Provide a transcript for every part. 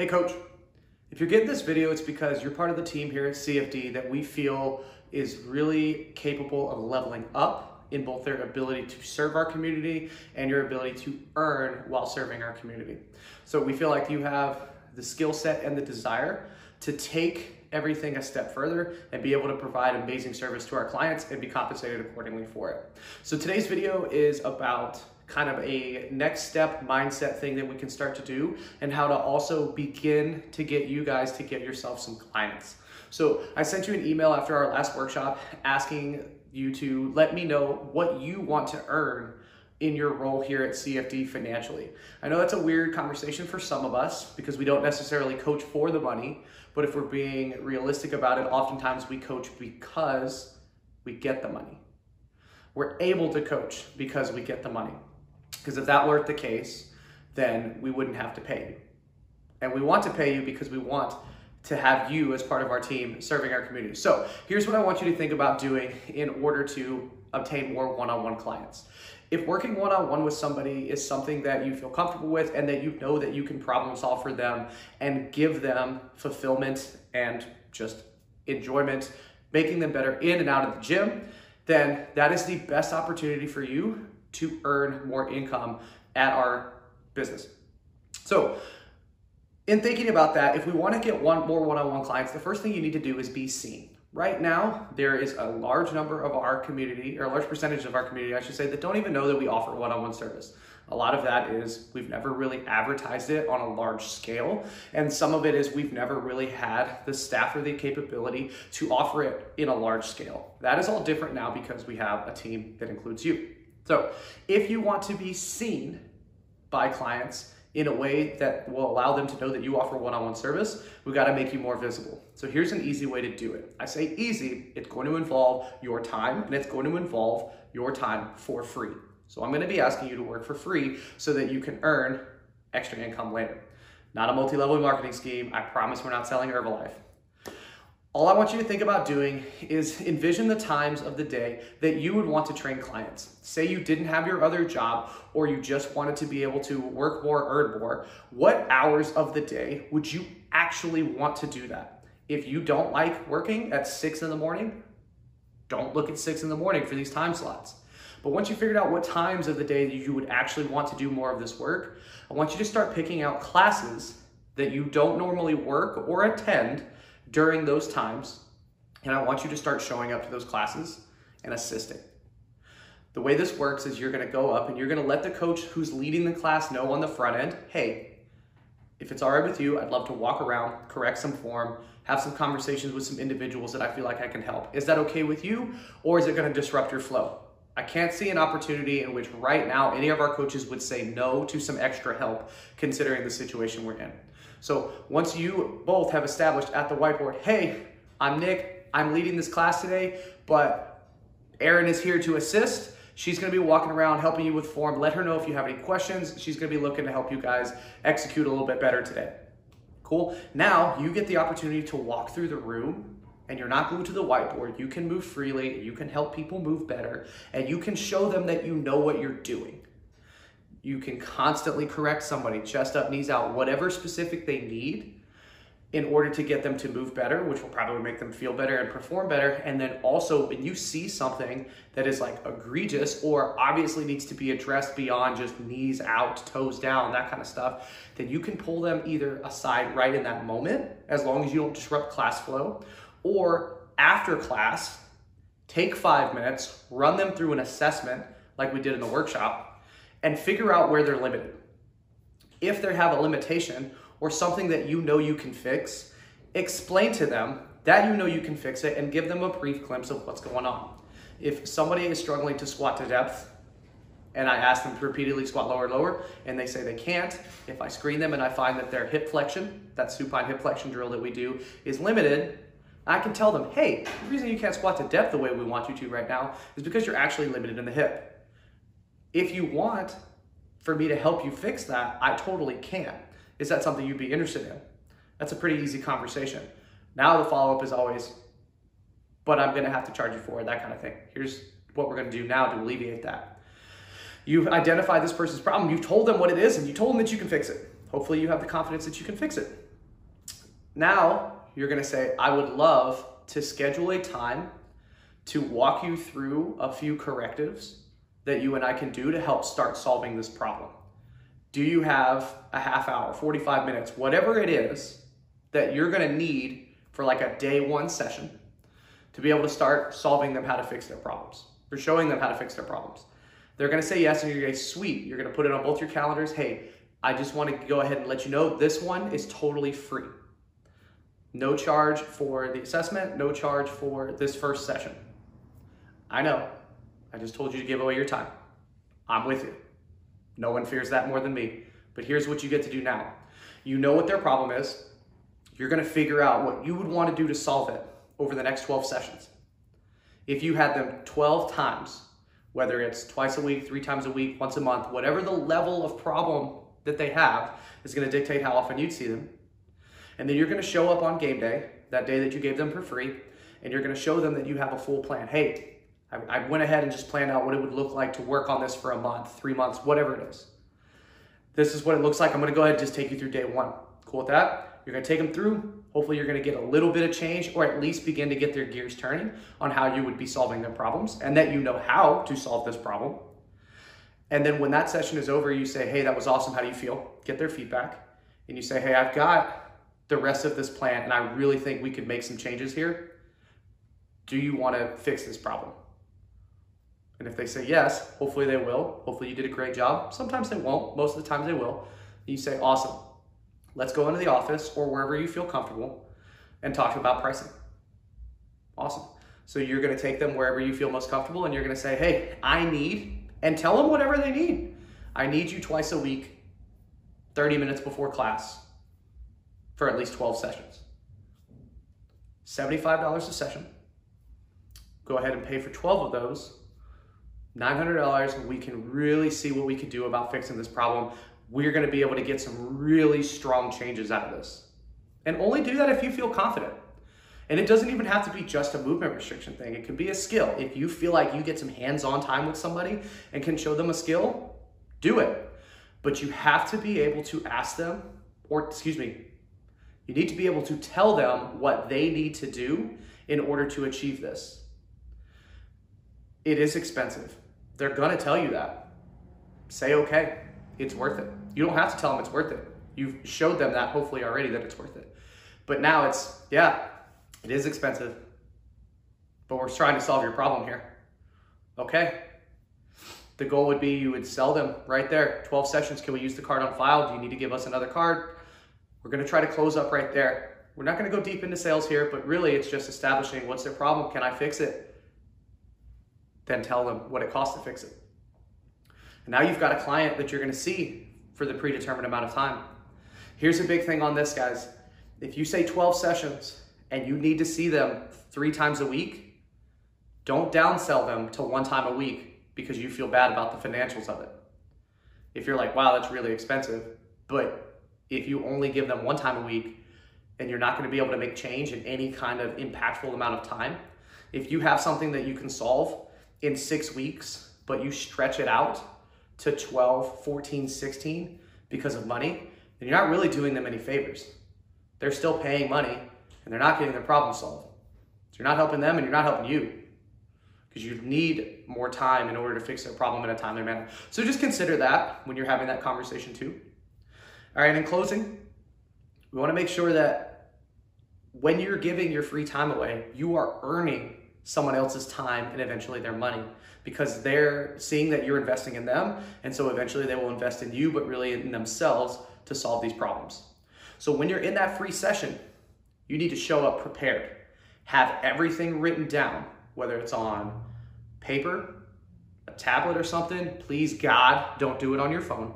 Hey coach, if you're getting this video, it's because you're part of the team here at CFD that we feel is really capable of leveling up in both their ability to serve our community and your ability to earn while serving our community. So we feel like you have the skill set and the desire to take everything a step further and be able to provide amazing service to our clients and be compensated accordingly for it. So today's video is about kind of a next step mindset thing that we can start to do and how to also begin to get you guys to get yourself some clients. So I sent you an email after our last workshop asking you to let me know what you want to earn in your role here at CFD financially. I know that's a weird conversation for some of us because we don't necessarily coach for the money, but if we're being realistic about it, oftentimes we coach because we get the money. We're able to coach because we get the money. Because if that weren't the case, then we wouldn't have to pay you. And we want to pay you because we want to have you as part of our team serving our community. So here's what I want you to think about doing in order to obtain more one-on-one clients. If working one-on-one with somebody is something that you feel comfortable with and that you know that you can problem solve for them and give them fulfillment and just enjoyment, making them better in and out of the gym, then that is the best opportunity for you to earn more income at our business. So, in thinking about that, if we want to get one more one-on-one clients, the first thing you need to do is be seen. Right now, there is a large number of our community, or a large percentage of our community, I should say, that don't even know that we offer one-on-one service. A lot of that is we've never really advertised it on a large scale. And some of it is we've never really had the staff or the capability to offer it in a large scale. That is all different now because we have a team that includes you. So if you want to be seen by clients in a way that will allow them to know that you offer one-on-one service, we got to make you more visible. So here's an easy way to do it. I say easy, it's going to involve your time and it's going to involve your time for free. So I'm going to be asking you to work for free so that you can earn extra income later. Not a multi-level marketing scheme. I promise we're not selling Herbalife. All I want you to think about doing is envision the times of the day that you would want to train clients. Say you didn't have your other job or you just wanted to be able to work more, earn more. What hours of the day would you actually want to do that? If you don't like working at six in the morning, don't look at six in the morning for these time slots. But once you figured out what times of the day that you would actually want to do more of this work, I want you to start picking out classes that you don't normally work or attend during those times, and I want you to start showing up to those classes and assisting. The way this works is you're going to go up and you're going to let the coach who's leading the class know on the front end, hey, if it's all right with you, I'd love to walk around, correct some form, have some conversations with some individuals that I feel like I can help. Is that okay with you, or is it going to disrupt your flow? I can't see an opportunity in which right now any of our coaches would say no to some extra help considering the situation we're in. So once you both have established at the whiteboard, hey, I'm Nick, I'm leading this class today, but Erin is here to assist. She's gonna be walking around helping you with form. Let her know if you have any questions. She's gonna be looking to help you guys execute a little bit better today. Cool. Now you get the opportunity to walk through the room and you're not glued to the whiteboard. You can move freely, you can help people move better, and you can show them that you know what you're doing. You can constantly correct somebody, chest up, knees out, whatever specific they need in order to get them to move better, which will probably make them feel better and perform better. And then also, when you see something that is like egregious or obviously needs to be addressed beyond just knees out, toes down, that kind of stuff, then you can pull them either aside right in that moment, as long as you don't disrupt class flow, or after class, take five minutes, run them through an assessment like we did in the workshop, and figure out where they're limited. If they have a limitation or something that you know you can fix, explain to them that you know you can fix it and give them a brief glimpse of what's going on. If somebody is struggling to squat to depth, and I ask them to repeatedly squat lower, and lower, and they say they can't. If I screen them and I find that their hip flexion, that supine hip flexion drill that we do, is limited, I can tell them, hey, the reason you can't squat to depth the way we want you to right now is because you're actually limited in the hip. If you want for me to help you fix that, I totally can. Is that something you'd be interested in? That's a pretty easy conversation. Now the follow up is always, but I'm gonna have to charge you for that kind of thing. Here's what we're gonna do now to alleviate that. You've identified this person's problem, you've told them what it is, and you told them that you can fix it. Hopefully, you have the confidence that you can fix it. Now you're gonna say, I would love to schedule a time to walk you through a few correctives that you and I can do to help start solving this problem. Do you have a half hour, 45 minutes, whatever it is that you're gonna need for like a day one session to be able to start solving them how to fix their problems or showing them how to fix their problems? They're gonna say yes, and you're gonna say, sweet. You're gonna put it on both your calendars. Hey, I just wanna go ahead and let you know this one is totally free. No charge for the assessment, no charge for this first session. I know, I just told you to give away your time. I'm with you. No one fears that more than me. But here's what you get to do now. You know what their problem is. You're going to figure out what you would want to do to solve it over the next 12 sessions. If you had them 12 times, whether it's twice a week, three times a week, once a month, whatever the level of problem that they have is going to dictate how often you'd see them. And then you're going to show up on game day, that day that you gave them for free, and you're going to show them that you have a full plan. Hey, I, I went ahead and just planned out what it would look like to work on this for a month, three months, whatever it is. This is what it looks like. I'm gonna go ahead and just take you through day one. Cool with that? You're gonna take them through. Hopefully you're gonna get a little bit of change or at least begin to get their gears turning on how you would be solving their problems and that you know how to solve this problem. And then when that session is over, you say, hey, that was awesome. How do you feel? Get their feedback. And you say, hey, I've got the rest of this plan and I really think we could make some changes here. Do you wanna fix this problem? And if they say yes, hopefully they will. Hopefully you did a great job. Sometimes they won't. Most of the times they will. You say, awesome. Let's go into the office or wherever you feel comfortable and talk about pricing. Awesome. So you're going to take them wherever you feel most comfortable and you're going to say, hey, I need, and tell them whatever they need. I need you twice a week, 30 minutes before class for at least 12 sessions. $75 a session. Go ahead and pay for 12 of those $900 we can really see what we can do about fixing this problem. We're gonna be able to get some really strong changes out of this. And only do that if you feel confident. And it doesn't even have to be just a movement restriction thing. It could be a skill. If you feel like you get some hands-on time with somebody and can show them a skill, do it. But you have to be able to ask them, or excuse me, you need to be able to tell them what they need to do in order to achieve this. It is expensive. They're gonna tell you that. Say, okay, it's worth it. You don't have to tell them it's worth it. You've showed them that hopefully already that it's worth it. But now it's, yeah, it is expensive, but we're trying to solve your problem here. Okay. The goal would be you would sell them right there. 12 sessions. Can we use the card on file? Do you need to give us another card? We're to try to close up right there. We're not to go deep into sales here, but really it's just establishing what's their problem. Can I fix it? then tell them what it costs to fix it. And now you've got a client that you're to see for the predetermined amount of time. Here's a big thing on this, guys. If you say 12 sessions and you need to see them three times a week, don't downsell them to one time a week because you feel bad about the financials of it. If you're like, wow, that's really expensive, but if you only give them one time a week and you're not going to be able to make change in any kind of impactful amount of time, if you have something that you can solve in six weeks, but you stretch it out to 12, 14, 16 because of money, then you're not really doing them any favors. They're still paying money and they're not getting their problem solved. So you're not helping them and you're not helping you because you need more time in order to fix their problem in a timely manner. So just consider that when you're having that conversation too. All right, in closing, we want to make sure that when you're giving your free time away, you are earning someone else's time and eventually their money because they're seeing that you're investing in them. And so eventually they will invest in you, but really in themselves to solve these problems. So when you're in that free session, you need to show up prepared. Have everything written down, whether it's on paper, a tablet or something. Please, God, don't do it on your phone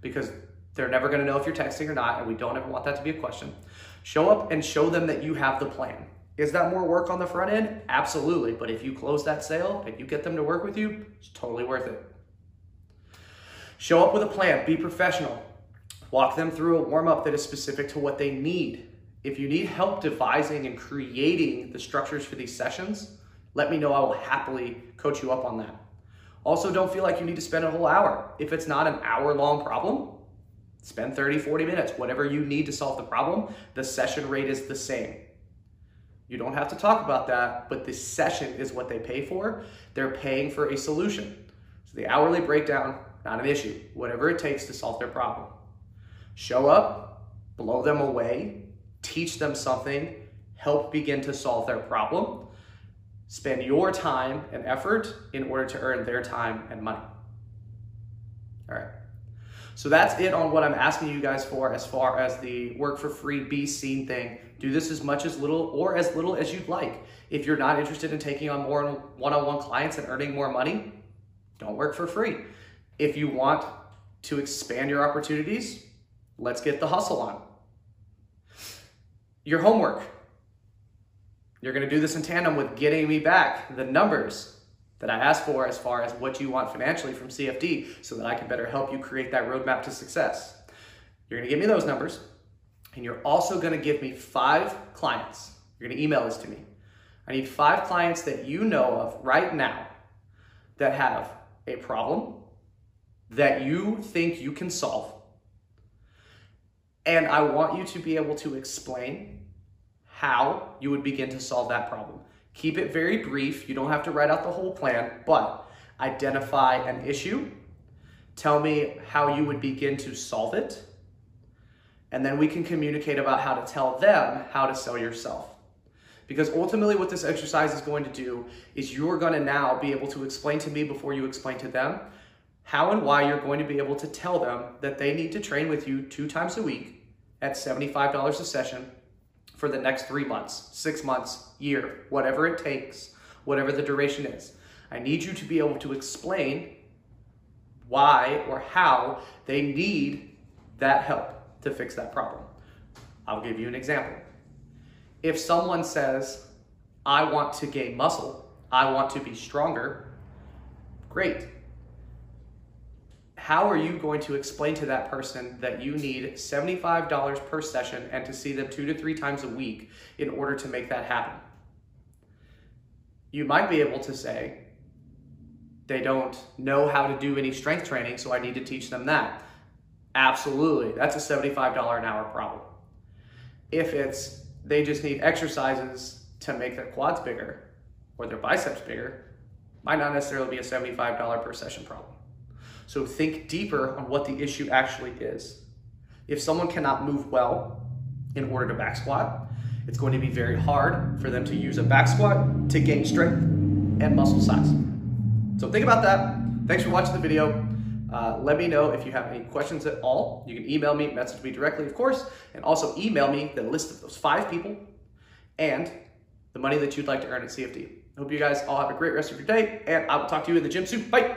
because they're never going to know if you're texting or not, and we don't ever want that to be a question. Show up and show them that you have the plan. Is that more work on the front end? Absolutely. But if you close that sale and you get them to work with you, it's totally worth it. Show up with a plan, be professional. Walk them through a warm up that is specific to what they need. If you need help devising and creating the structures for these sessions, let me know. I will happily coach you up on that. Also, don't feel like you need to spend a whole hour. If it's not an hour long problem, Spend 30, 40 minutes, whatever you need to solve the problem. The session rate is the same. You don't have to talk about that, but the session is what they pay for. They're paying for a solution. So the hourly breakdown, not an issue. Whatever it takes to solve their problem. Show up, blow them away, teach them something, help begin to solve their problem. Spend your time and effort in order to earn their time and money. So that's it on what I'm asking you guys for as far as the work for free, be seen thing. Do this as much as little or as little as you'd like. If you're not interested in taking on more one-on-one clients and earning more money, don't work for free. If you want to expand your opportunities, let's get the hustle on. Your homework. You're going to do this in tandem with getting me back the numbers that I asked for as far as what you want financially from CFD so that I can better help you create that roadmap to success. You're to give me those numbers, and you're also going to give me five clients. You're to email this to me. I need five clients that you know of right now that have a problem that you think you can solve. And I want you to be able to explain how you would begin to solve that problem. Keep it very brief. You don't have to write out the whole plan, but identify an issue. Tell me how you would begin to solve it. And then we can communicate about how to tell them how to sell yourself. Because ultimately, what this exercise is going to do is you're going to now be able to explain to me before you explain to them how and why you're going to be able to tell them that they need to train with you two times a week at $75 a session for the next three months, six months, year, whatever it takes, whatever the duration is. I need you to be able to explain why or how they need that help to fix that problem. I'll give you an example. If someone says, I want to gain muscle, I want to be stronger, great how are you going to explain to that person that you need $75 per session and to see them two to three times a week in order to make that happen? You might be able to say, they don't know how to do any strength training, so I need to teach them that. Absolutely, that's a $75 an hour problem. If it's they just need exercises to make their quads bigger or their biceps bigger, might not necessarily be a $75 per session problem. So think deeper on what the issue actually is. If someone cannot move well in order to back squat, it's going to be very hard for them to use a back squat to gain strength and muscle size. So think about that. Thanks for watching the video. Uh, let me know if you have any questions at all. You can email me, message me directly, of course, and also email me the list of those five people and the money that you'd like to earn at CFD. I hope you guys all have a great rest of your day, and I will talk to you in the gym soon. Bye.